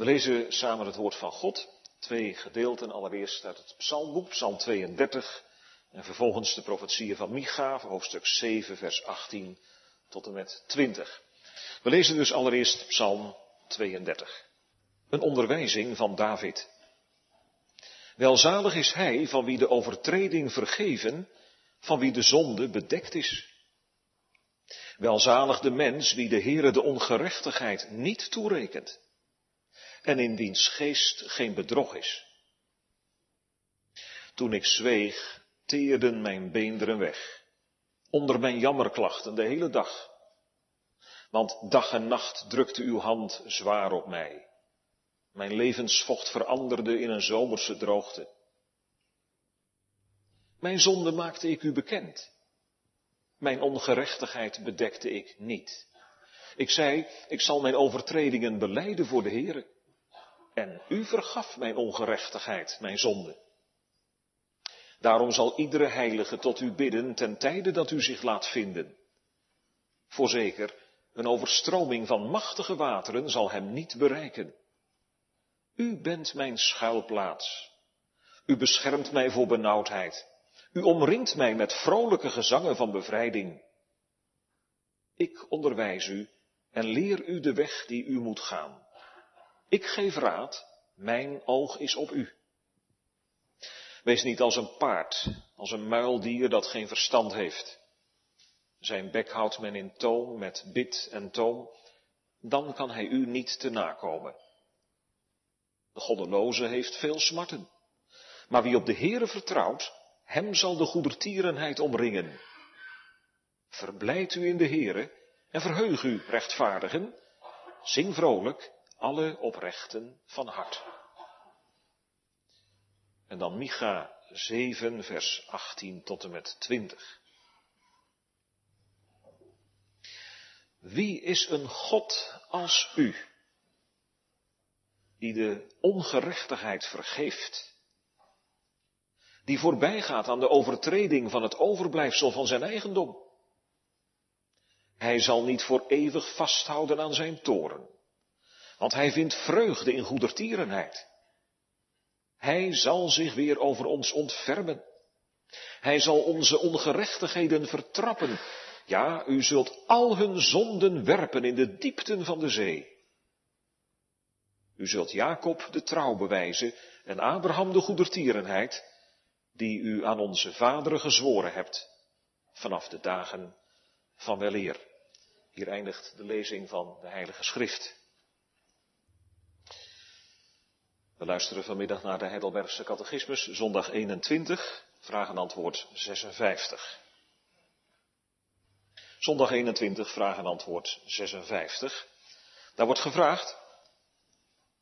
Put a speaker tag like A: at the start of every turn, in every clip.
A: We lezen samen het woord van God. Twee gedeelten, allereerst uit het psalmboek, psalm 32, en vervolgens de profetieën van Micha, hoofdstuk 7, vers 18 tot en met 20. We lezen dus allereerst psalm 32. Een onderwijzing van David. Welzalig is hij van wie de overtreding vergeven, van wie de zonde bedekt is. Welzalig de mens wie de Heere de ongerechtigheid niet toerekent en in wiens geest geen bedrog is. Toen ik zweeg, teerden mijn beenderen weg, onder mijn jammerklachten de hele dag. Want dag en nacht drukte uw hand zwaar op mij. Mijn levensvocht veranderde in een zomerse droogte. Mijn zonde maakte ik u bekend. Mijn ongerechtigheid bedekte ik niet. Ik zei, ik zal mijn overtredingen beleiden voor de Heere. En u vergaf mijn ongerechtigheid, mijn zonde. Daarom zal iedere heilige tot u bidden ten tijde dat u zich laat vinden. Voorzeker, een overstroming van machtige wateren zal hem niet bereiken. U bent mijn schuilplaats. U beschermt mij voor benauwdheid. U omringt mij met vrolijke gezangen van bevrijding. Ik onderwijs u en leer u de weg die u moet gaan. Ik geef raad, mijn oog is op u. Wees niet als een paard, als een muildier dat geen verstand heeft. Zijn bek houdt men in toom met bit en toom, dan kan hij u niet te nakomen. De goddeloze heeft veel smarten, maar wie op de Heere vertrouwt, hem zal de goedertierenheid omringen. Verblijd u in de Heere en verheug u, rechtvaardigen. Zing vrolijk, alle oprechten van hart. En dan Micha 7, vers 18 tot en met 20. Wie is een God als u, die de ongerechtigheid vergeeft, die voorbij gaat aan de overtreding van het overblijfsel van zijn eigendom? Hij zal niet voor eeuwig vasthouden aan zijn toren, want hij vindt vreugde in goedertierenheid. Hij zal zich weer over ons ontfermen. Hij zal onze ongerechtigheden vertrappen. Ja, u zult al hun zonden werpen in de diepten van de zee. U zult Jacob de trouw bewijzen en Abraham de goedertierenheid, die u aan onze vaderen gezworen hebt, vanaf de dagen van weleer. Hier eindigt de lezing van de Heilige Schrift. We luisteren vanmiddag naar de Heidelbergse Catechismus, zondag 21, vraag en antwoord 56. Zondag 21, vraag en antwoord 56. Daar wordt gevraagd,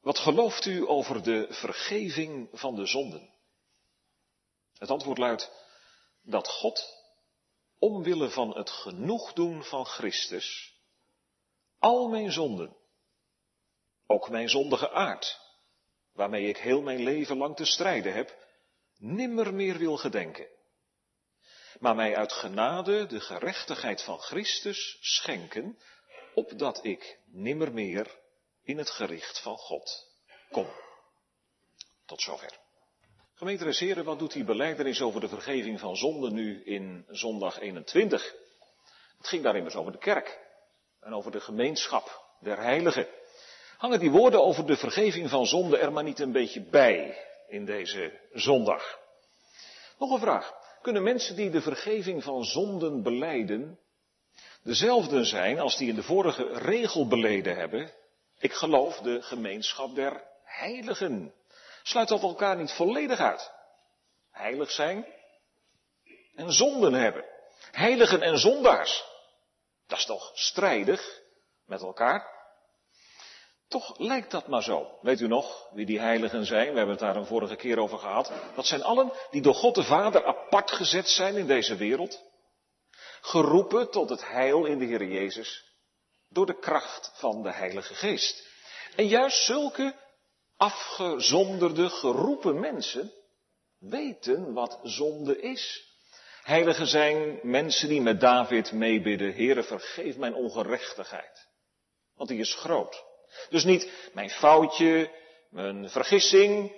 A: wat gelooft u over de vergeving van de zonden? Het antwoord luidt dat God, omwille van het genoegdoen van Christus, al mijn zonden, ook mijn zondige aard, waarmee ik heel mijn leven lang te strijden heb, nimmer meer wil gedenken. Maar mij uit genade de gerechtigheid van Christus schenken, opdat ik nimmer meer in het gericht van God kom. Tot zover. Gemeente Heren, wat doet die beleidenis over de vergeving van zonden nu in zondag 21? Het ging daar immers over de kerk en over de gemeenschap der heiligen. Hangen die woorden over de vergeving van zonde er maar niet een beetje bij in deze zondag? Nog een vraag. Kunnen mensen die de vergeving van zonden beleiden, dezelfde zijn als die in de vorige regel beleden hebben? Ik geloof de gemeenschap der heiligen. Sluit dat elkaar niet volledig uit? Heilig zijn en zonden hebben. Heiligen en zondaars. Dat is toch strijdig met elkaar? Toch lijkt dat maar zo. Weet u nog wie die heiligen zijn? We hebben het daar een vorige keer over gehad. Dat zijn allen die door God de Vader apart gezet zijn in deze wereld. Geroepen tot het heil in de Heer Jezus. Door de kracht van de Heilige Geest. En juist zulke afgezonderde, geroepen mensen weten wat zonde is. Heiligen zijn mensen die met David meebidden. Heere, vergeef mijn ongerechtigheid. Want die is groot. Dus niet mijn foutje, mijn vergissing,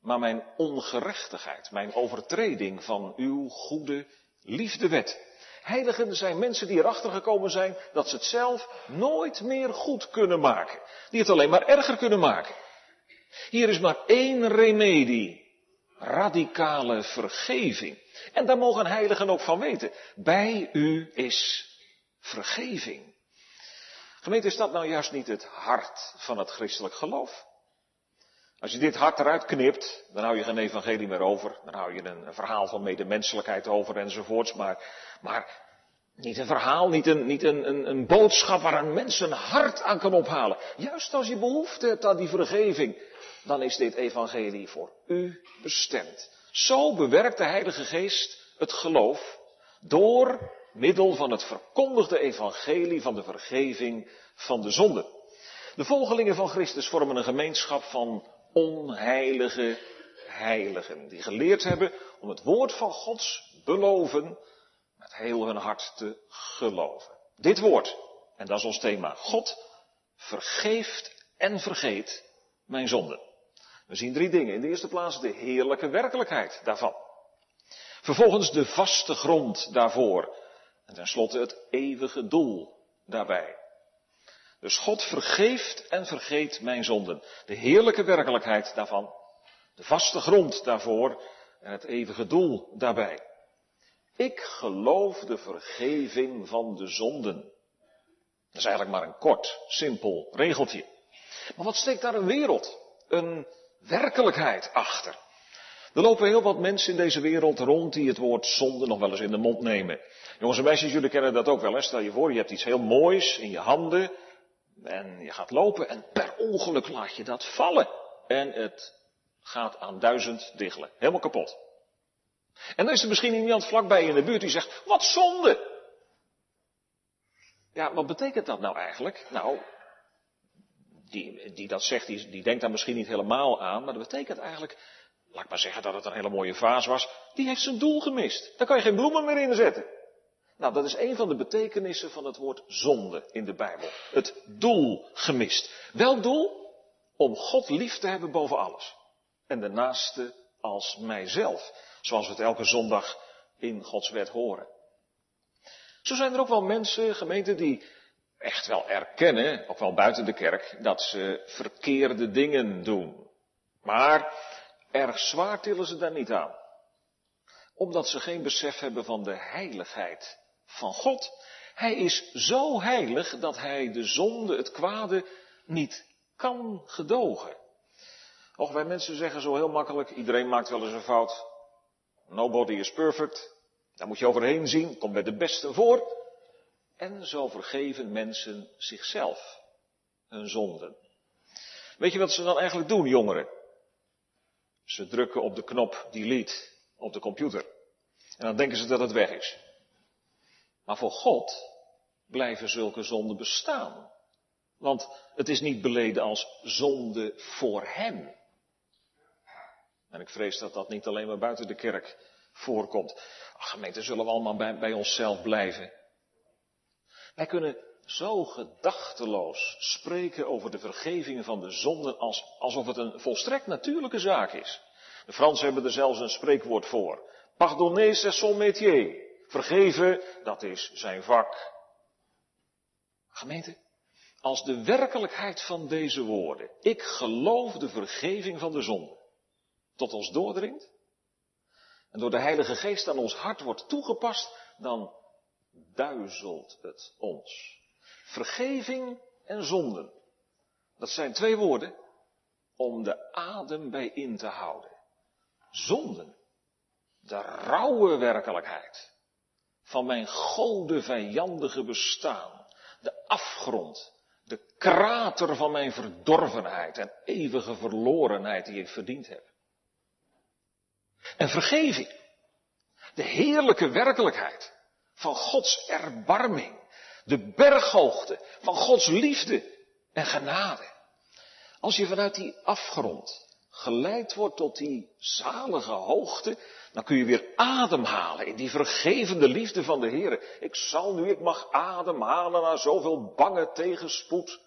A: maar mijn ongerechtigheid, mijn overtreding van uw goede liefdewet. Heiligen zijn mensen die erachter gekomen zijn dat ze het zelf nooit meer goed kunnen maken. Die het alleen maar erger kunnen maken. Hier is maar één remedie. Radicale vergeving. En daar mogen heiligen ook van weten. Bij u is vergeving. Gemeente, is dat nou juist niet het hart van het christelijk geloof? Als je dit hart eruit knipt, dan hou je geen evangelie meer over. Dan hou je een, verhaal van medemenselijkheid over enzovoorts. Maar, maar niet een verhaal, niet, een, niet een, een, een boodschap waar een mens een hart aan kan ophalen. Juist als je behoefte hebt aan die vergeving, dan is dit evangelie voor u bestemd. Zo bewerkt de Heilige Geest het geloof door middel van het verkondigde evangelie van de vergeving van de zonde. De volgelingen van Christus vormen een gemeenschap van onheilige heiligen, die geleerd hebben om het woord van Gods beloven met heel hun hart te geloven. Dit woord, en dat is ons thema, God vergeeft en vergeet mijn zonden. We zien drie dingen. In de eerste plaats de heerlijke werkelijkheid daarvan. Vervolgens de vaste grond daarvoor. En tenslotte het eeuwige doel daarbij. Dus God vergeeft en vergeet mijn zonden. De heerlijke werkelijkheid daarvan. De vaste grond daarvoor en het eeuwige doel daarbij. Ik geloof de vergeving van de zonden. Dat is eigenlijk maar een kort, simpel regeltje. Maar wat steekt daar een wereld, een werkelijkheid achter? Er lopen heel wat mensen in deze wereld rond die het woord zonde nog wel eens in de mond nemen. Jongens en meisjes, jullie kennen dat ook wel. Hè? Stel je voor, je hebt iets heel moois in je handen. En je gaat lopen en per ongeluk laat je dat vallen. En het gaat aan duizend diggelen. Helemaal kapot. En dan is er misschien iemand vlakbij in de buurt die zegt, wat zonde! Ja, wat betekent dat nou eigenlijk? Nou, die, die dat zegt, die, die denkt daar misschien niet helemaal aan, maar dat betekent eigenlijk, laat ik maar zeggen dat het een hele mooie vaas was, die heeft zijn doel gemist. Daar kan je geen bloemen meer inzetten. Nou, dat is een van de betekenissen van het woord zonde in de Bijbel. Het doel gemist. Welk doel? Om God lief te hebben boven alles. En de naaste als mijzelf. Zoals we het elke zondag in Gods wet horen. Zo zijn er ook wel mensen, gemeenten, die echt wel erkennen, ook wel buiten de kerk, dat ze verkeerde dingen doen. Maar erg zwaar tillen ze daar niet aan. Omdat ze geen besef hebben van de heiligheid van God. Hij is zo heilig dat hij de zonde, het kwade, niet kan gedogen. Och, wij mensen zeggen zo heel makkelijk, iedereen maakt wel eens een fout. Nobody is perfect. Daar moet je overheen zien, komt bij de beste voor. En zo vergeven mensen zichzelf hun zonden. Weet je wat ze dan eigenlijk doen, jongeren? Ze drukken op de knop delete op de computer. En dan denken ze dat het weg is. Maar voor God blijven zulke zonden bestaan. Want het is niet beleden als zonde voor Hem. En ik vrees dat dat niet alleen maar buiten de kerk voorkomt. Ach, gemeente, zullen we allemaal bij, bij onszelf blijven. Wij kunnen zo gedachteloos spreken over de vergeving van de zonden als, alsof het een volstrekt natuurlijke zaak is. De Fransen hebben er zelfs een spreekwoord voor. Pardonner, c'est son métier. Vergeven, dat is zijn vak. Gemeente, als de werkelijkheid van deze woorden, ik geloof de vergeving van de zonde, tot ons doordringt, en door de Heilige Geest aan ons hart wordt toegepast, dan duizelt het ons. Vergeving en zonden, dat zijn twee woorden om de adem bij in te houden. Zonden, de rauwe werkelijkheid van mijn gode vijandige bestaan. De afgrond, de krater van mijn verdorvenheid en eeuwige verlorenheid die ik verdiend heb. En vergeving, de heerlijke werkelijkheid van Gods erbarming, de berghoogte van Gods liefde en genade. Als je vanuit die afgrond geleid wordt tot die zalige hoogte, dan kun je weer ademhalen in die vergevende liefde van de Heer. Ik zal nu, ik mag ademhalen naar zoveel bange tegenspoed.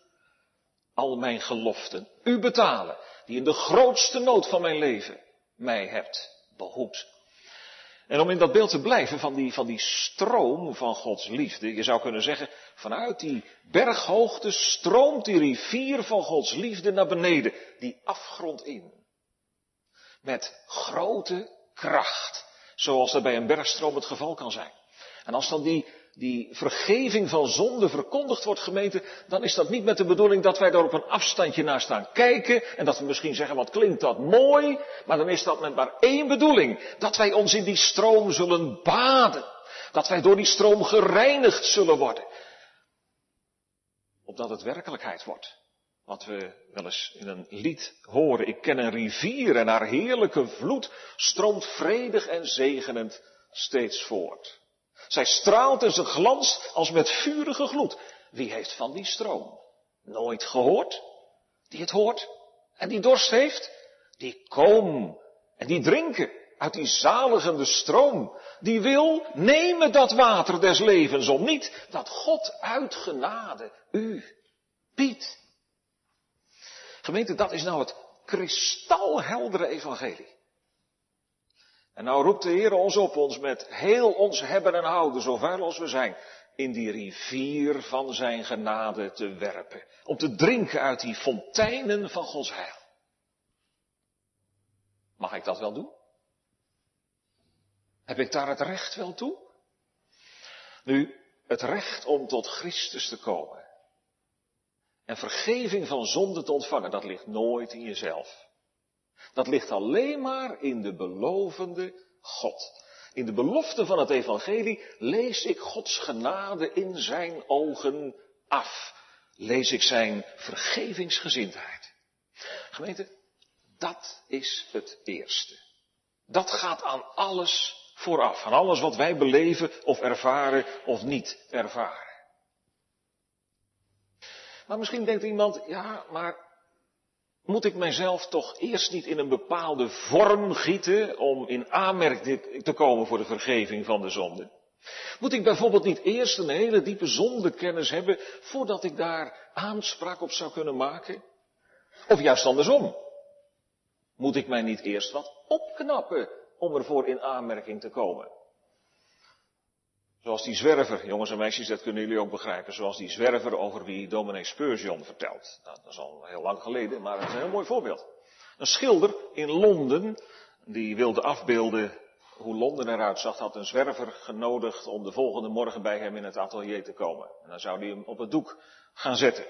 A: al mijn geloften, u betalen, die in de grootste nood van mijn leven mij hebt behoed. En om in dat beeld te blijven van die, van die stroom van Gods liefde, je zou kunnen zeggen, vanuit die berghoogte stroomt die rivier van Gods liefde naar beneden, die afgrond in. Met grote kracht, zoals dat bij een bergstroom het geval kan zijn. En als dan die, die vergeving van zonde verkondigd wordt gemeten, dan is dat niet met de bedoeling dat wij daar op een afstandje naar staan kijken en dat we misschien zeggen, wat klinkt dat mooi, maar dan is dat met maar één bedoeling, dat wij ons in die stroom zullen baden, dat wij door die stroom gereinigd zullen worden, opdat het werkelijkheid wordt. Wat we wel eens in een lied horen. Ik ken een rivier en haar heerlijke vloed stroomt vredig en zegenend steeds voort. Zij straalt in zijn glans als met vurige gloed. Wie heeft van die stroom nooit gehoord? Die het hoort en die dorst heeft? Die kom en die drinken uit die zaligende stroom. Die wil nemen dat water des levens om niet dat God uit genade u biedt. Gemeente, dat is nou het kristalheldere evangelie. En nou roept de Heer ons op ons met heel ons hebben en houden, zo ver als we zijn, in die rivier van zijn genade te werpen. Om te drinken uit die fonteinen van Gods heil. Mag ik dat wel doen? Heb ik daar het recht wel toe? Nu, het recht om tot Christus te komen en vergeving van zonde te ontvangen, dat ligt nooit in jezelf. Dat ligt alleen maar in de belovende God. In de belofte van het evangelie lees ik Gods genade in zijn ogen af. Lees ik zijn vergevingsgezindheid. Gemeente, dat is het eerste. Dat gaat aan alles vooraf. Aan alles wat wij beleven of ervaren of niet ervaren. Maar misschien denkt iemand, ja, maar moet ik mijzelf toch eerst niet in een bepaalde vorm gieten om in aanmerking te komen voor de vergeving van de zonde? Moet ik bijvoorbeeld niet eerst een hele diepe zondekennis hebben voordat ik daar aanspraak op zou kunnen maken? Of juist andersom? Moet ik mij niet eerst wat opknappen om ervoor in aanmerking te komen? Zoals die zwerver, jongens en meisjes, dat kunnen jullie ook begrijpen. Zoals die zwerver over wie dominee Spurgeon vertelt. Nou, dat is al heel lang geleden, maar het is een heel mooi voorbeeld. Een schilder in Londen, die wilde afbeelden hoe Londen eruit zag, had een zwerver genodigd om de volgende morgen bij hem in het atelier te komen. En dan zou hij hem op het doek gaan zetten.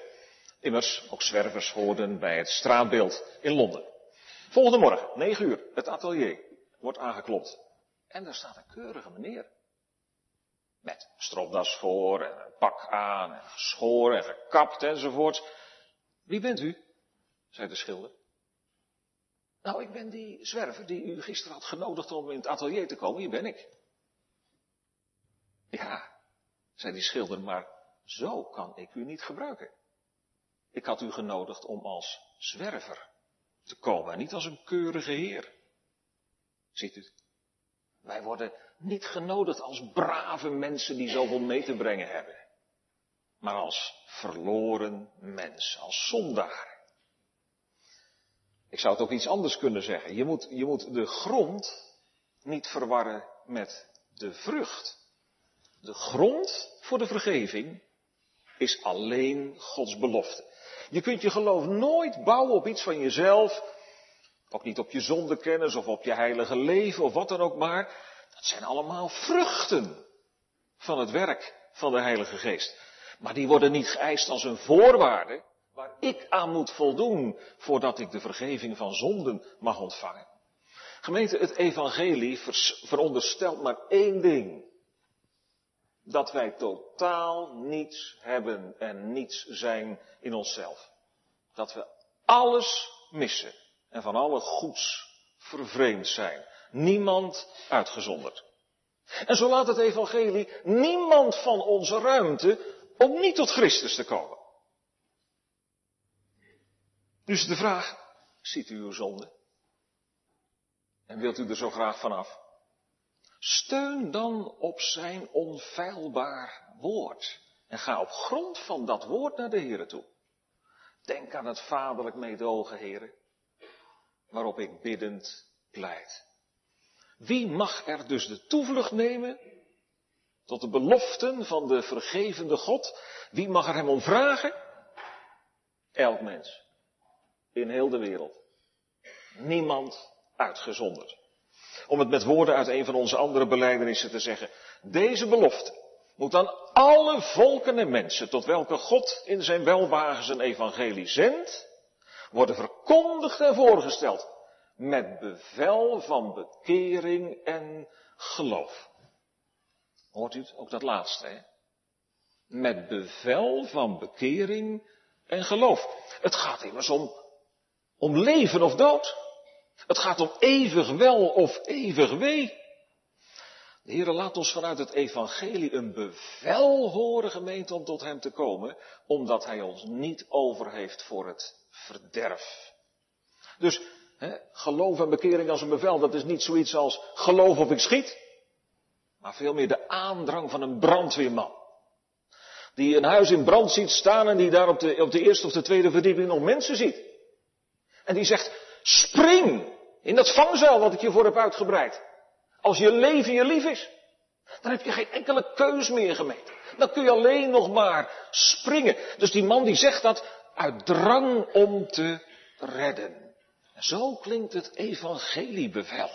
A: Immers, ook zwervers hoorden bij het straatbeeld in Londen. Volgende morgen, 9 uur, het atelier wordt aangeklopt. En daar staat een keurige meneer. Met stropdas voor en een pak aan en geschoren en gekapt enzovoort. Wie bent u? zei de schilder. Nou, ik ben die zwerver die u gisteren had genodigd om in het atelier te komen. Hier ben ik. Ja, zei die schilder, maar zo kan ik u niet gebruiken. Ik had u genodigd om als zwerver te komen en niet als een keurige heer. Ziet u? Wij worden niet genodigd als brave mensen die zoveel mee te brengen hebben. Maar als verloren mens, als zondaar. Ik zou het ook iets anders kunnen zeggen. Je moet, je moet de grond niet verwarren met de vrucht. De grond voor de vergeving is alleen Gods belofte. Je kunt je geloof nooit bouwen op iets van jezelf, ook niet op je zondekennis of op je heilige leven of wat dan ook maar. Dat zijn allemaal vruchten van het werk van de Heilige Geest. Maar die worden niet geëist als een voorwaarde waar ik aan moet voldoen voordat ik de vergeving van zonden mag ontvangen. Gemeente, het evangelie veronderstelt maar één ding. Dat wij totaal niets hebben en niets zijn in onszelf. Dat we alles missen en van alle goeds vervreemd zijn. Niemand uitgezonderd. En zo laat het evangelie niemand van onze ruimte om niet tot Christus te komen. Dus de vraag, ziet u uw zonde? En wilt u er zo graag vanaf? Steun dan op zijn onfeilbaar woord. En ga op grond van dat woord naar de Here toe. Denk aan het vaderlijk meedogen, heren, waarop ik biddend pleit. Wie mag er dus de toevlucht nemen tot de beloften van de vergevende God? Wie mag er hem om vragen? Elk mens. In heel de wereld. Niemand uitgezonderd. Om het met woorden uit een van onze andere beleidenissen te zeggen. Deze belofte moet aan alle volken en mensen, tot welke God in zijn welwagen zijn evangelie zendt, worden verkondigd en voorgesteld. Met bevel van bekering en geloof. Hoort u het? Ook dat laatste, hè? Met bevel van bekering en geloof. Het gaat immers om, om leven of dood. Het gaat om eeuwig wel of eeuwig wee. De Heer laat ons vanuit het evangelie een bevel horen, gemeente, om tot Hem te komen, omdat Hij ons niet over heeft voor het verderf. Dus geloof en bekering als een bevel, dat is niet zoiets als geloof of ik schiet, maar veel meer de aandrang van een brandweerman. Die een huis in brand ziet staan en die daar op de, op de eerste of de tweede verdieping nog mensen ziet. En die zegt, spring in dat vangzeil wat ik je voor heb uitgebreid. Als je leven je lief is, dan heb je geen enkele keus meer gemeten. Dan kun je alleen nog maar springen. Dus die man die zegt dat uit drang om te redden. Zo klinkt het evangeliebevel.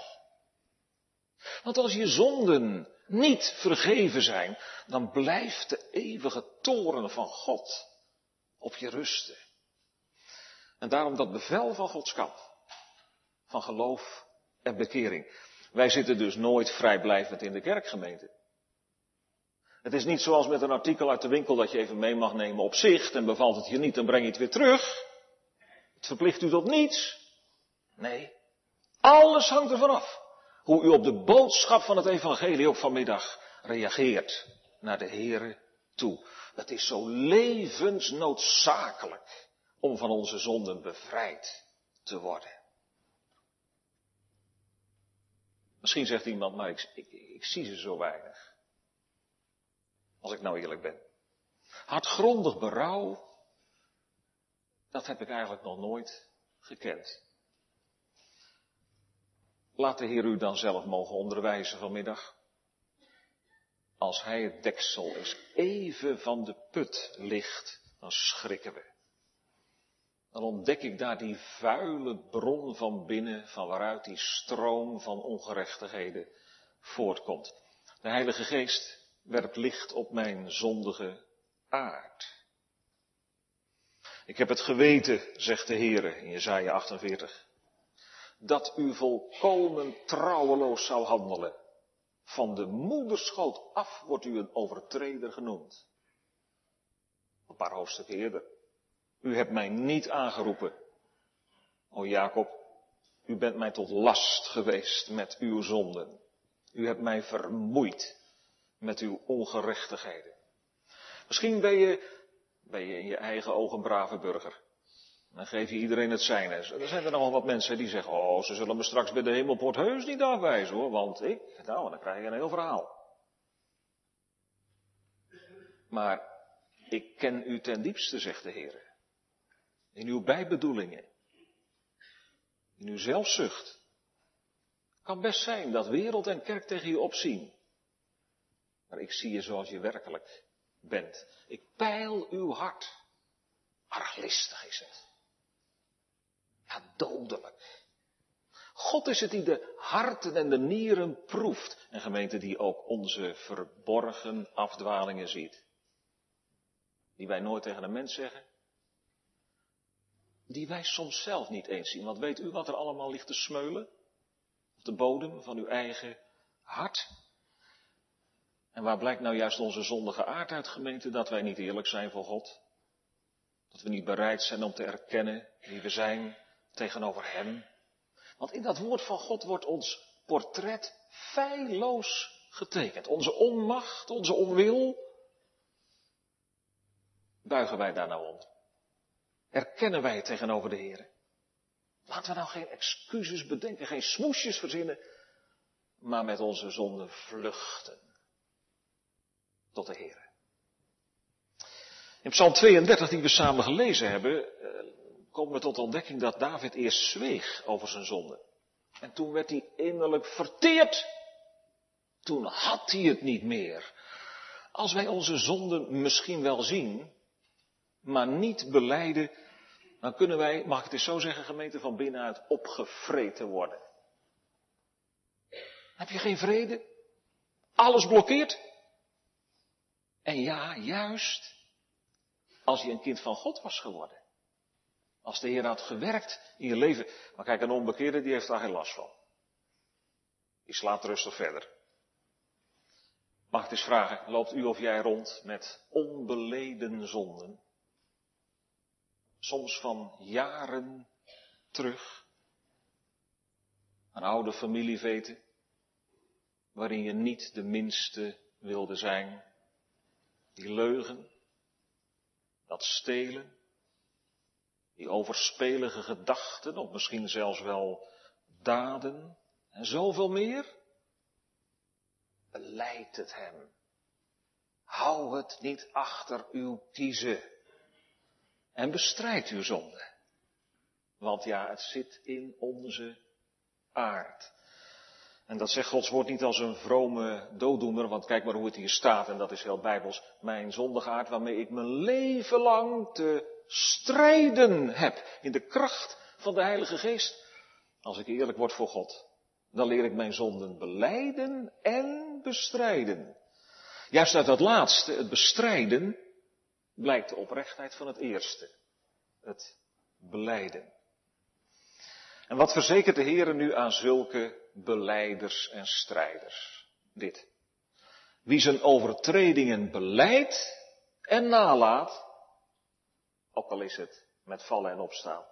A: Want als je zonden niet vergeven zijn, dan blijft de eeuwige toren van God op je rusten. En daarom dat bevel van Gods kant, van geloof en bekering. Wij zitten dus nooit vrijblijvend in de kerkgemeente. Het is niet zoals met een artikel uit de winkel dat je even mee mag nemen op zicht en bevalt het je niet, dan breng je het weer terug. Het verplicht u tot niets. Nee, alles hangt ervan af. Hoe u op de boodschap van het evangelie ook vanmiddag reageert naar de Here toe. Het is zo levensnoodzakelijk om van onze zonden bevrijd te worden. Misschien zegt iemand, maar ik, ik, ik zie ze zo weinig. Als ik nou eerlijk ben. Hartgrondig berouw, dat heb ik eigenlijk nog nooit gekend. Laat de Heer u dan zelf mogen onderwijzen vanmiddag. Als Hij het deksel eens even van de put ligt, dan schrikken we dan ontdek ik daar die vuile bron van binnen, van waaruit die stroom van ongerechtigheden voortkomt. De Heilige Geest werpt licht op mijn zondige aard. Ik heb het geweten, zegt de Heer in Jezaja 48, dat u volkomen trouweloos zou handelen. Van de moederschoot af wordt u een overtreder genoemd. Een paar hoofdstukken eerder. U hebt mij niet aangeroepen. O Jacob, u bent mij tot last geweest met uw zonden. U hebt mij vermoeid met uw ongerechtigheden. Misschien ben je, ben je in je eigen ogen brave burger. Dan geef je iedereen het zijn. Er zijn er nogal wat mensen die zeggen, oh, ze zullen me straks bij de hemelpoort heus niet afwijzen hoor, want ik, nou, dan krijg je een heel verhaal. Maar ik ken u ten diepste, zegt de Heer in uw bijbedoelingen, in uw zelfzucht. Kan best zijn dat wereld en kerk tegen je opzien. Maar ik zie je zoals je werkelijk bent. Ik peil uw hart. Arglistig is het. Ja, dodelijk. God is het die de harten en de nieren proeft. En gemeente die ook onze verborgen afdwalingen ziet. Die wij nooit tegen een mens zeggen die wij soms zelf niet eens zien. Want weet u wat er allemaal ligt te smeulen? Op de bodem van uw eigen hart? En waar blijkt nou juist onze zondige aard uit, gemeente, dat wij niet eerlijk zijn voor God? Dat we niet bereid zijn om te erkennen wie we zijn tegenover Hem? Want in dat woord van God wordt ons portret feilloos getekend. Onze onmacht, onze onwil. Buigen wij daar nou om? Erkennen wij het tegenover de Heer. Laten we nou geen excuses bedenken, geen smoesjes verzinnen, maar met onze zonde vluchten tot de Heer. In Psalm 32, die we samen gelezen hebben, eh, komen we tot de ontdekking dat David eerst zweeg over zijn zonde. En toen werd hij innerlijk verteerd. Toen had hij het niet meer. Als wij onze zonden misschien wel zien, maar niet beleiden, dan kunnen wij, mag ik het eens zo zeggen, gemeente van binnenuit opgevreten worden. Heb je geen vrede? Alles blokkeert? En ja, juist als je een kind van God was geworden. Als de Heer had gewerkt in je leven. Maar kijk, een onbekeerde die heeft daar geen last van. Die slaapt rustig verder. Mag ik eens vragen, loopt u of jij rond met onbeleden zonden? Soms van jaren terug. Een oude familieveten, waarin je niet de minste wilde zijn. Die leugen, dat stelen, die overspelige gedachten, of misschien zelfs wel daden en zoveel meer. Beleid het hem. Hou het niet achter uw kiezen. En bestrijd uw zonde. Want ja, het zit in onze aard. En dat zegt Gods woord niet als een vrome dooddoener, want kijk maar hoe het hier staat, en dat is heel bijbels. Mijn zondige aard waarmee ik mijn leven lang te strijden heb in de kracht van de Heilige Geest. Als ik eerlijk word voor God, dan leer ik mijn zonden beleiden en bestrijden. Juist uit dat laatste, het bestrijden, blijkt de oprechtheid van het eerste. Het beleiden. En wat verzekert de Heer nu aan zulke beleiders en strijders? Dit. Wie zijn overtredingen beleidt en nalaat, ook al is het met vallen en opstaan,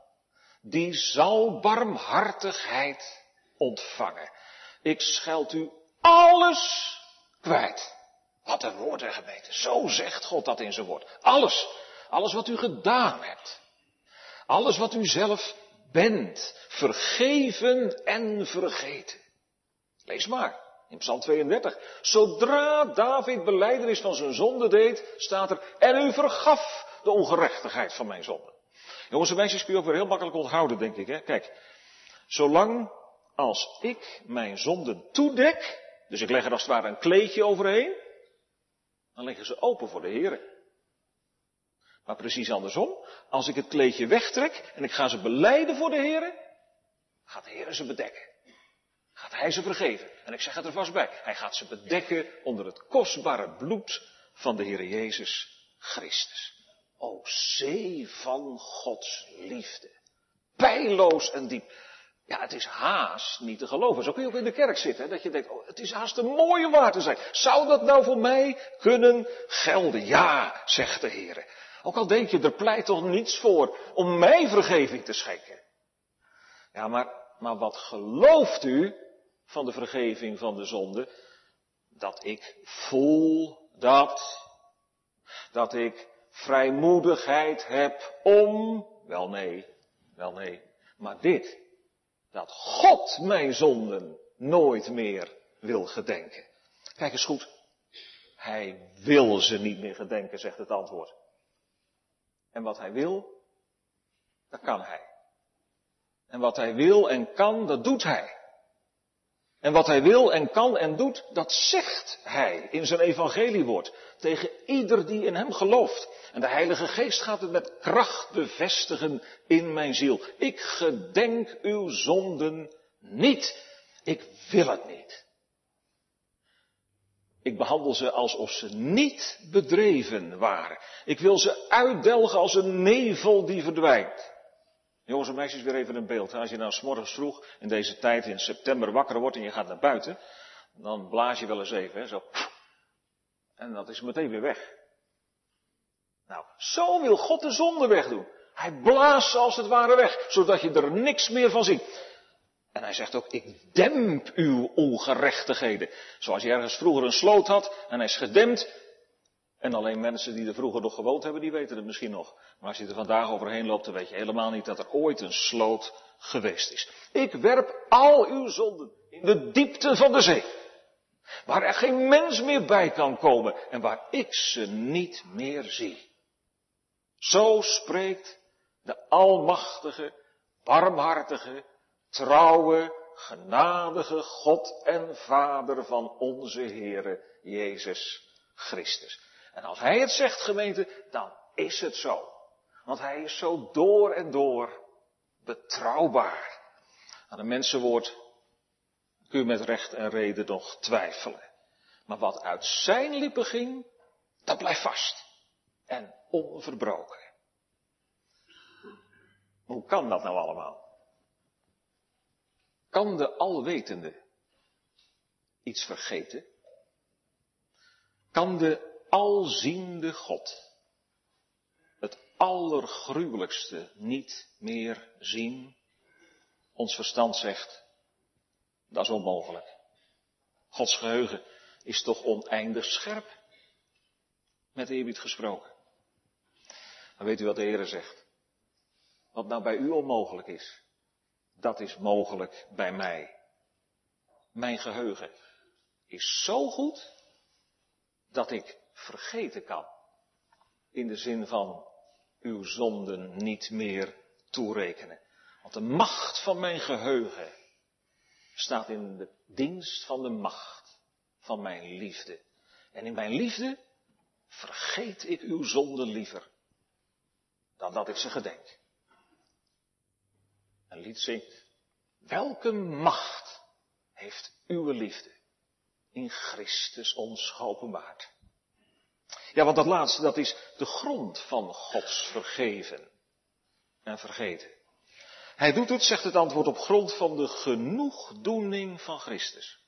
A: die zal barmhartigheid ontvangen. Ik scheld u alles kwijt. Wat een woord en gemeente. Zo zegt God dat in zijn woord. Alles. Alles wat u gedaan hebt. Alles wat u zelf bent. Vergeven en vergeten. Lees maar. In Psalm 32. Zodra David beleidenis van zijn zonde deed, staat er, en u vergaf de ongerechtigheid van mijn zonde. Jongens en meisjes kun je ook weer heel makkelijk onthouden, denk ik. Hè? Kijk, zolang als ik mijn zonden toedek, dus ik leg er als het ware een kleedje overheen, dan liggen ze open voor de Heer. Maar precies andersom, als ik het kleedje wegtrek en ik ga ze beleiden voor de Heer, gaat de Heer ze bedekken. Gaat Hij ze vergeven. En ik zeg het er vast bij, Hij gaat ze bedekken onder het kostbare bloed van de Heer Jezus Christus. O zee van Gods liefde. Pijloos en diep. Ja, het is haast niet te geloven. Zo kun je ook in de kerk zitten. dat je denkt, oh, het is haast een mooie waar te zijn. Zou dat nou voor mij kunnen gelden? Ja, zegt de Heer. Ook al denk je, er pleit toch niets voor om mij vergeving te schenken. Ja, maar, maar wat gelooft u van de vergeving van de zonde? Dat ik voel dat, dat ik vrijmoedigheid heb om, wel nee, wel nee, maar dit, dat God mijn zonden nooit meer wil gedenken. Kijk eens goed. Hij wil ze niet meer gedenken, zegt het antwoord. En wat hij wil, dat kan hij. En wat hij wil en kan, dat doet hij. En wat hij wil en kan en doet, dat zegt hij in zijn evangeliewoord tegen ieder die in hem gelooft. En de Heilige Geest gaat het met kracht bevestigen in mijn ziel. Ik gedenk uw zonden niet. Ik wil het niet. Ik behandel ze alsof ze niet bedreven waren. Ik wil ze uitdelgen als een nevel die verdwijnt. Jongens en meisjes, weer even een beeld. Als je nou s'morgens vroeg in deze tijd in september wakker wordt en je gaat naar buiten, dan blaas je wel eens even, zo. En dat is meteen weer weg. Nou, zo wil God de zonde wegdoen. Hij blaast als het ware weg, zodat je er niks meer van ziet. En hij zegt ook, ik demp uw ongerechtigheden. Zoals je ergens vroeger een sloot had en hij is gedempt, en alleen mensen die er vroeger nog gewoond hebben, die weten het misschien nog. Maar als je er vandaag overheen loopt, dan weet je helemaal niet dat er ooit een sloot geweest is. Ik werp al uw zonden in de diepte van de zee. Waar er geen mens meer bij kan komen en waar ik ze niet meer zie. Zo spreekt de almachtige, barmhartige, trouwe, genadige God en Vader van onze Heere Jezus Christus. En als Hij het zegt, gemeente, dan is het zo. Want Hij is zo door en door betrouwbaar. Aan een mensenwoord kun je met recht en reden nog twijfelen. Maar wat uit zijn lippen ging, dat blijft vast. En onverbroken. Hoe kan dat nou allemaal? Kan de alwetende iets vergeten? Kan de alziende God het allergruwelijkste niet meer zien? Ons verstand zegt, dat is onmogelijk. Gods geheugen is toch oneindig scherp? Met eerbied gesproken. Maar weet u wat de Heer zegt? Wat nou bij u onmogelijk is, dat is mogelijk bij mij. Mijn geheugen is zo goed dat ik vergeten kan. In de zin van uw zonden niet meer toerekenen. Want de macht van mijn geheugen staat in de dienst van de macht van mijn liefde. En in mijn liefde vergeet ik uw zonden liever dan dat ik ze gedenk. Een lied zingt, welke macht heeft uw liefde in Christus ons geopenbaard? Ja, want dat laatste, dat is de grond van Gods vergeven en vergeten. Hij doet het, zegt het antwoord, op grond van de genoegdoening van Christus.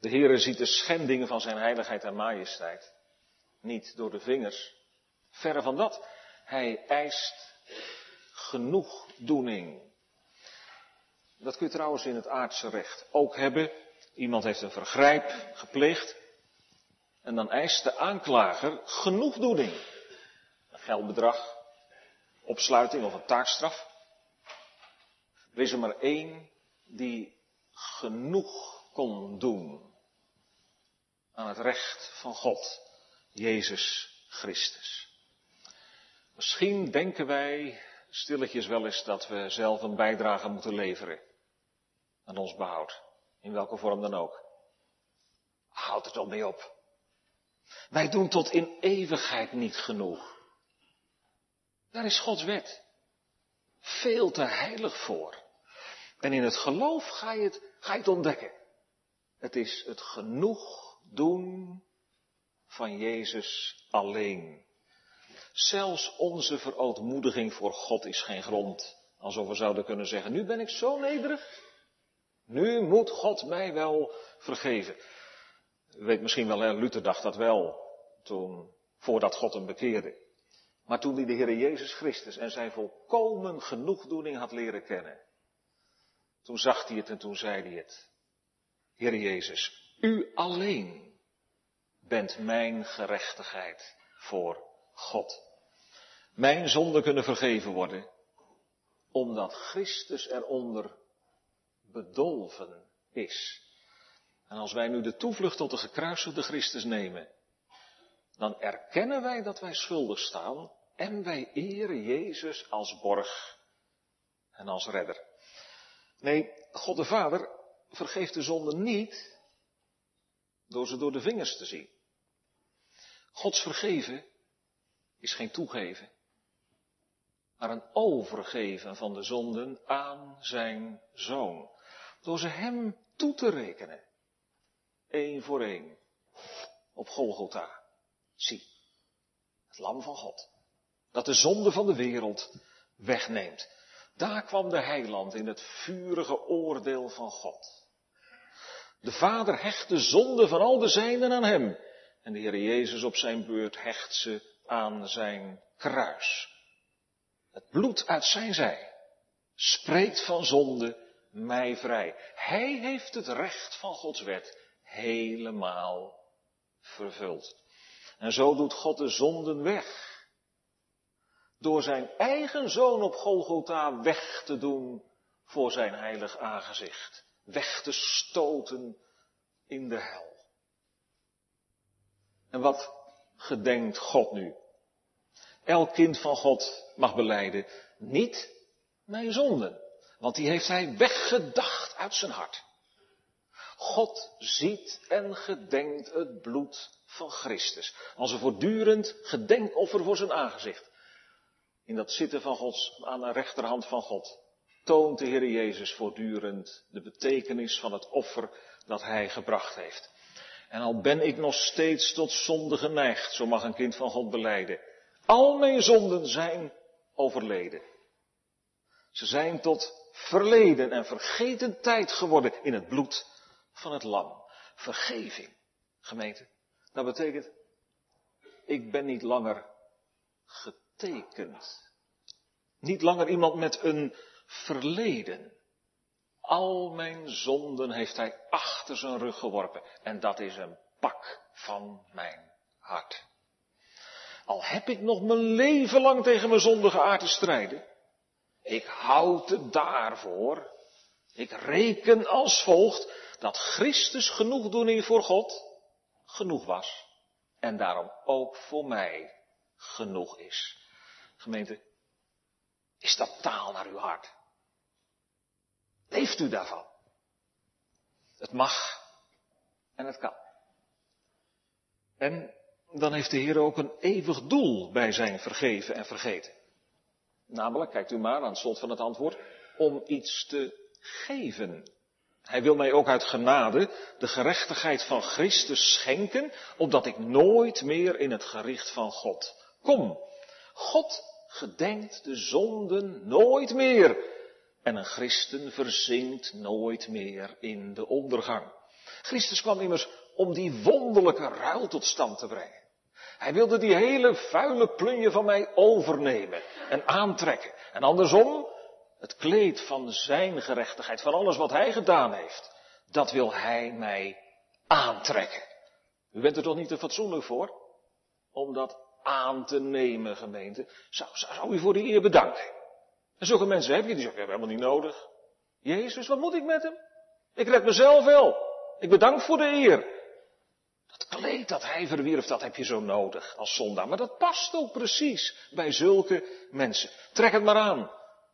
A: De Heere ziet de schendingen van zijn heiligheid en majesteit niet door de vingers. Verre van dat. Hij eist genoegdoening. Dat kun je trouwens in het aardse recht ook hebben. Iemand heeft een vergrijp gepleegd. En dan eist de aanklager genoegdoening. Een geldbedrag, opsluiting of een taakstraf. Er is er maar één die genoeg kon doen aan het recht van God, Jezus Christus. Misschien denken wij stilletjes wel eens dat we zelf een bijdrage moeten leveren aan ons behoud, in welke vorm dan ook. Houd het toch mee op. Wij doen tot in eeuwigheid niet genoeg. Daar is Gods wet veel te heilig voor. En in het geloof ga je het, ga je het ontdekken. Het is het genoeg doen van Jezus alleen. Zelfs onze verootmoediging voor God is geen grond. Alsof we zouden kunnen zeggen, nu ben ik zo nederig. Nu moet God mij wel vergeven. U weet misschien wel, Luther dacht dat wel. Toen, voordat God hem bekeerde. Maar toen hij de Heer Jezus Christus en zijn volkomen genoegdoening had leren kennen. Toen zag hij het en toen zei hij het. Heer Jezus, u alleen bent mijn gerechtigheid voor God. Mijn zonden kunnen vergeven worden, omdat Christus eronder bedolven is. En als wij nu de toevlucht tot de gekruisigde Christus nemen, dan erkennen wij dat wij schuldig staan en wij eren Jezus als borg en als redder. Nee, God de Vader vergeeft de zonde niet door ze door de vingers te zien. Gods vergeven is geen toegeven, maar een overgeven van de zonden aan zijn zoon. Door ze hem toe te rekenen. één voor één. Op Golgotha. Zie, het lam van God. Dat de zonde van de wereld wegneemt. Daar kwam de heiland in het vurige oordeel van God. De Vader hecht de zonde van al de zijnen aan hem. En de Heer Jezus op zijn beurt hecht ze aan zijn kruis. Het bloed uit zijn zij spreekt van zonde mij vrij. Hij heeft het recht van Gods wet helemaal vervuld. En zo doet God de zonden weg. Door zijn eigen zoon op Golgotha weg te doen voor zijn heilig aangezicht. Weg te stoten in de hel. En wat gedenkt God nu? Elk kind van God mag beleiden, niet mijn zonden. Want die heeft hij weggedacht uit zijn hart. God ziet en gedenkt het bloed van Christus. Als een voortdurend gedenkoffer voor zijn aangezicht. In dat zitten van Gods, aan de rechterhand van God, toont de Heer Jezus voortdurend de betekenis van het offer dat Hij gebracht heeft. En al ben ik nog steeds tot zonde geneigd, zo mag een kind van God beleiden. Al mijn zonden zijn overleden. Ze zijn tot verleden en vergeten tijd geworden in het bloed van het lam. Vergeving, gemeente. Dat betekent, ik ben niet langer getekend. Niet langer iemand met een verleden. Al mijn zonden heeft hij achter zijn rug geworpen. En dat is een pak van mijn hart. Al heb ik nog mijn leven lang tegen mijn zondige aard te strijden. Ik houd het daarvoor. Ik reken als volgt dat Christus genoegdoening voor God genoeg was. En daarom ook voor mij genoeg is. Gemeente, is dat taal naar uw hart? Leeft u daarvan? Het mag en het kan. En dan heeft de Heer ook een eeuwig doel bij zijn vergeven en vergeten. Namelijk, kijkt u maar aan het slot van het antwoord, om iets te geven. Hij wil mij ook uit genade de gerechtigheid van Christus schenken, opdat ik nooit meer in het gericht van God kom. God gedenkt de zonden nooit meer. En een christen verzinkt nooit meer in de ondergang. Christus kwam immers om die wonderlijke ruil tot stand te brengen. Hij wilde die hele vuile plunje van mij overnemen en aantrekken. En andersom, het kleed van zijn gerechtigheid, van alles wat hij gedaan heeft, dat wil hij mij aantrekken. U bent er toch niet te fatsoenlijk voor? Om dat aan te nemen, gemeente. Zou, zou, u voor die eer bedanken? En zulke mensen heb je, die zeggen, ik heb helemaal niet nodig. Jezus, wat moet ik met hem? Ik red mezelf wel. Ik bedank voor de eer. Dat kleed dat hij verwierf, dat heb je zo nodig als zondaar. Maar dat past ook precies bij zulke mensen. Trek het maar aan.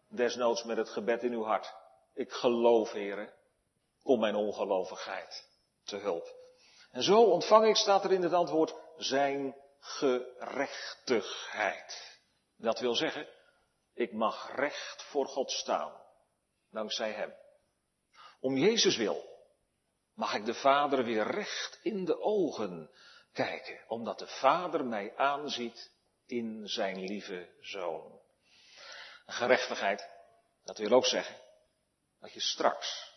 A: Desnoods met het gebed in uw hart. Ik geloof, heren. Kom mijn ongelovigheid te hulp. En zo ontvang ik, staat er in het antwoord, zijn gerechtigheid. Dat wil zeggen, ik mag recht voor God staan, dankzij Hem. Om Jezus wil mag ik de Vader weer recht in de ogen kijken, omdat de Vader mij aanziet in zijn lieve Zoon. Gerechtigheid, dat wil ook zeggen dat je straks,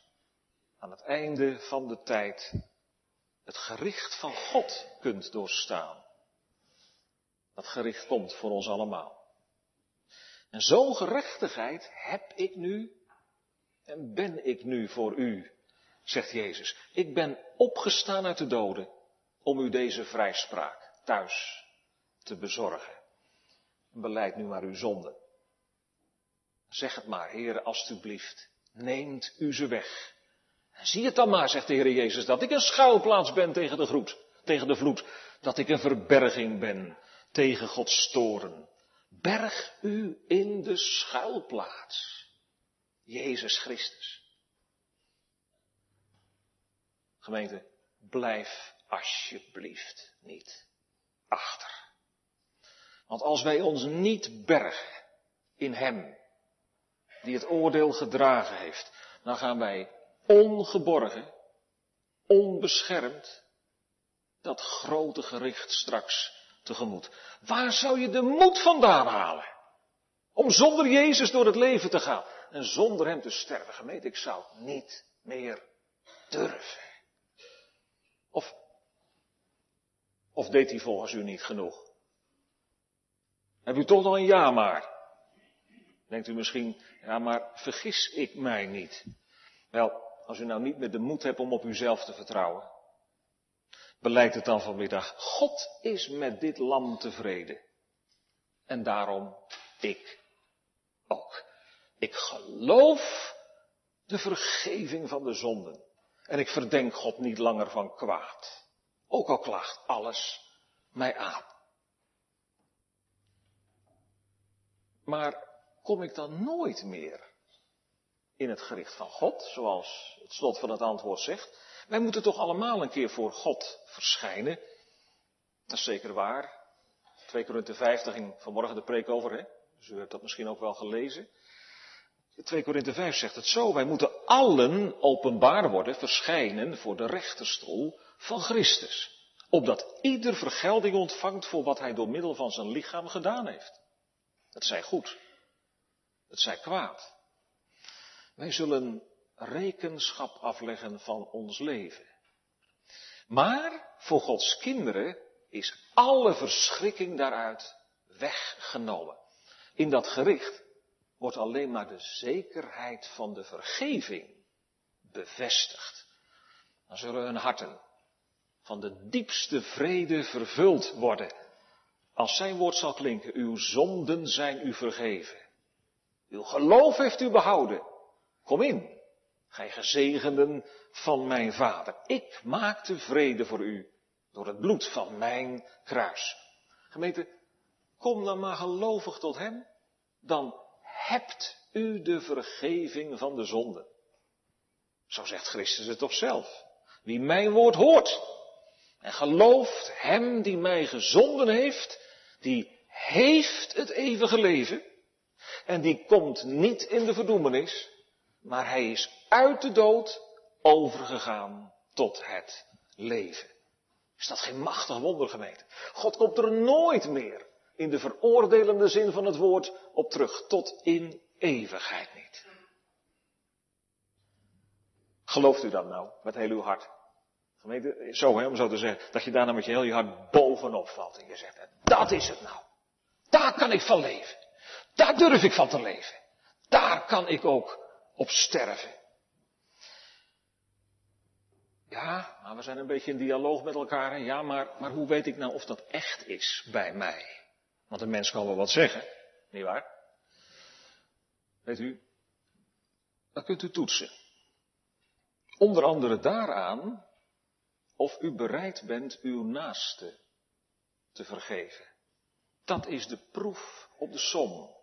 A: aan het einde van de tijd, het gericht van God kunt doorstaan. Dat gericht komt voor ons allemaal. En zo'n gerechtigheid heb ik nu en ben ik nu voor u, zegt Jezus. Ik ben opgestaan uit de doden om u deze vrijspraak thuis te bezorgen. Beleid nu maar uw zonde. Zeg het maar, Heer, alstublieft, neemt u ze weg. Zie het dan maar, zegt de Heer Jezus, dat ik een schuilplaats ben tegen de, groet, tegen de vloed. Dat ik een verberging ben tegen Gods toren. Berg u in de schuilplaats. Jezus Christus. Gemeente, blijf alsjeblieft niet achter. Want als wij ons niet bergen in Hem, die het oordeel gedragen heeft, dan gaan wij ongeborgen, onbeschermd, dat grote gericht straks tegemoet. Waar zou je de moed vandaan halen? Om zonder Jezus door het leven te gaan en zonder Hem te sterven. Gemeente, ik zou niet meer durven. Of, of deed hij volgens u niet genoeg? Heb u toch nog een ja maar? Denkt u misschien, ja maar vergis ik mij niet. Wel, als u nou niet meer de moed hebt om op uzelf te vertrouwen, beleid het dan vanmiddag. God is met dit lam tevreden. En daarom ik ook. Ik geloof de vergeving van de zonden. En ik verdenk God niet langer van kwaad. Ook al klaagt alles mij aan. Maar kom ik dan nooit meer in het gericht van God, zoals het slot van het antwoord zegt? Wij moeten toch allemaal een keer voor God verschijnen? Dat is zeker waar. 2 Korinthe 50 ging vanmorgen de preek over, hè? Dus u hebt dat misschien ook wel gelezen. 2 Korinthe 5 zegt het zo, wij moeten allen openbaar worden, verschijnen voor de rechterstoel van Christus. Opdat ieder vergelding ontvangt voor wat hij door middel van zijn lichaam gedaan heeft. Het zij goed. Het zij kwaad. Wij zullen rekenschap afleggen van ons leven. Maar voor Gods kinderen is alle verschrikking daaruit weggenomen. In dat gericht wordt alleen maar de zekerheid van de vergeving bevestigd. Dan zullen hun harten van de diepste vrede vervuld worden. Als zijn woord zal klinken, uw zonden zijn u vergeven. Uw geloof heeft u behouden. Kom in, gij gezegenden van mijn vader. Ik maakte vrede voor u door het bloed van mijn kruis. Gemeente, kom dan maar gelovig tot hem, dan hebt u de vergeving van de zonde. Zo zegt Christus het toch zelf. Wie mijn woord hoort en gelooft hem die mij gezonden heeft, die heeft het eeuwige leven en die komt niet in de verdoemenis, maar hij is uit de dood overgegaan tot het leven. Is dat geen machtig wonder, gemeente? God komt er nooit meer in de veroordelende zin van het woord op terug, tot in eeuwigheid niet. Gelooft u dat nou met heel uw hart? Gemeente, zo hè, om zo te zeggen, dat je daarna met je heel je hart bovenop valt en je zegt, dat is het nou. Daar kan ik van leven. Daar durf ik van te leven. Daar kan ik ook op sterven. Ja, maar we zijn een beetje in dialoog met elkaar. Ja, maar, maar hoe weet ik nou of dat echt is bij mij? Want een mens kan wel wat zeggen, niet waar? Weet u, dat kunt u toetsen. Onder andere daaraan of u bereid bent uw naaste te vergeven. Dat is de proef op de som.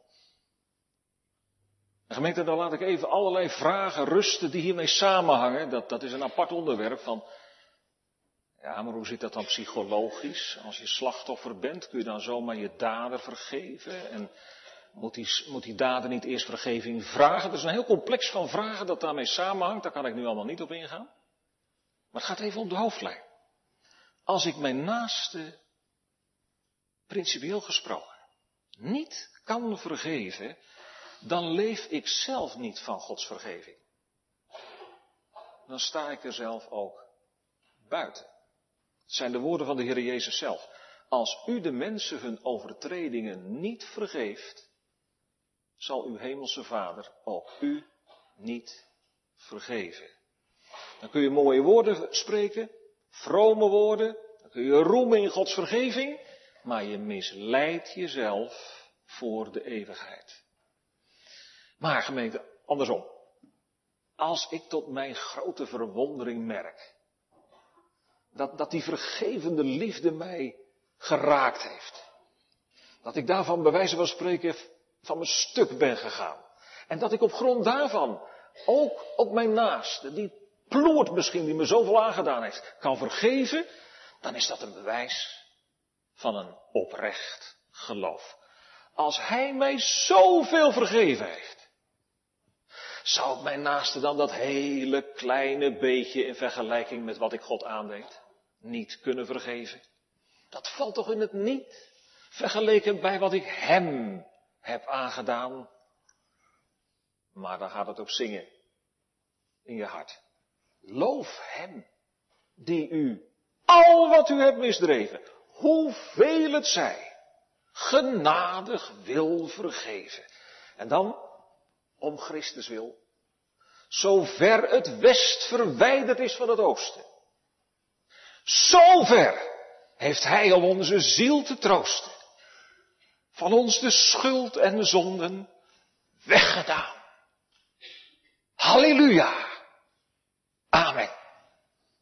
A: En gemeente, dan laat ik even allerlei vragen rusten die hiermee samenhangen. Dat, dat is een apart onderwerp van, ja, maar hoe zit dat dan psychologisch? Als je slachtoffer bent, kun je dan zomaar je dader vergeven? En moet die, moet die dader niet eerst vergeving vragen? Dat is een heel complex van vragen dat daarmee samenhangt. Daar kan ik nu allemaal niet op ingaan. Maar het gaat even om de hoofdlijn. Als ik mijn naaste, principieel gesproken, niet kan vergeven, dan leef ik zelf niet van Gods vergeving. Dan sta ik er zelf ook buiten. Het zijn de woorden van de Heer Jezus zelf. Als u de mensen hun overtredingen niet vergeeft, zal uw hemelse Vader ook u niet vergeven. Dan kun je mooie woorden spreken, vrome woorden, dan kun je roemen in Gods vergeving, maar je misleidt jezelf voor de eeuwigheid. Maar gemeente, andersom. Als ik tot mijn grote verwondering merk dat, dat die vergevende liefde mij geraakt heeft. Dat ik daarvan bij wijze van spreken van mijn stuk ben gegaan. En dat ik op grond daarvan ook op mijn naaste, die ploert misschien, die me zoveel aangedaan heeft, kan vergeven, dan is dat een bewijs van een oprecht geloof. Als hij mij zoveel vergeven heeft, zou mijn naaste dan dat hele kleine beetje in vergelijking met wat ik God aandeed niet kunnen vergeven? Dat valt toch in het niet, vergeleken bij wat ik hem heb aangedaan. Maar dan gaat het ook zingen in je hart. Loof hem die u al wat u hebt misdreven, hoeveel het zij, genadig wil vergeven. En dan, om Christus wil, zover het west verwijderd is van het oosten. Zover heeft Hij al onze ziel te troosten. Van ons de schuld en de zonden weggedaan. Halleluja. Amen.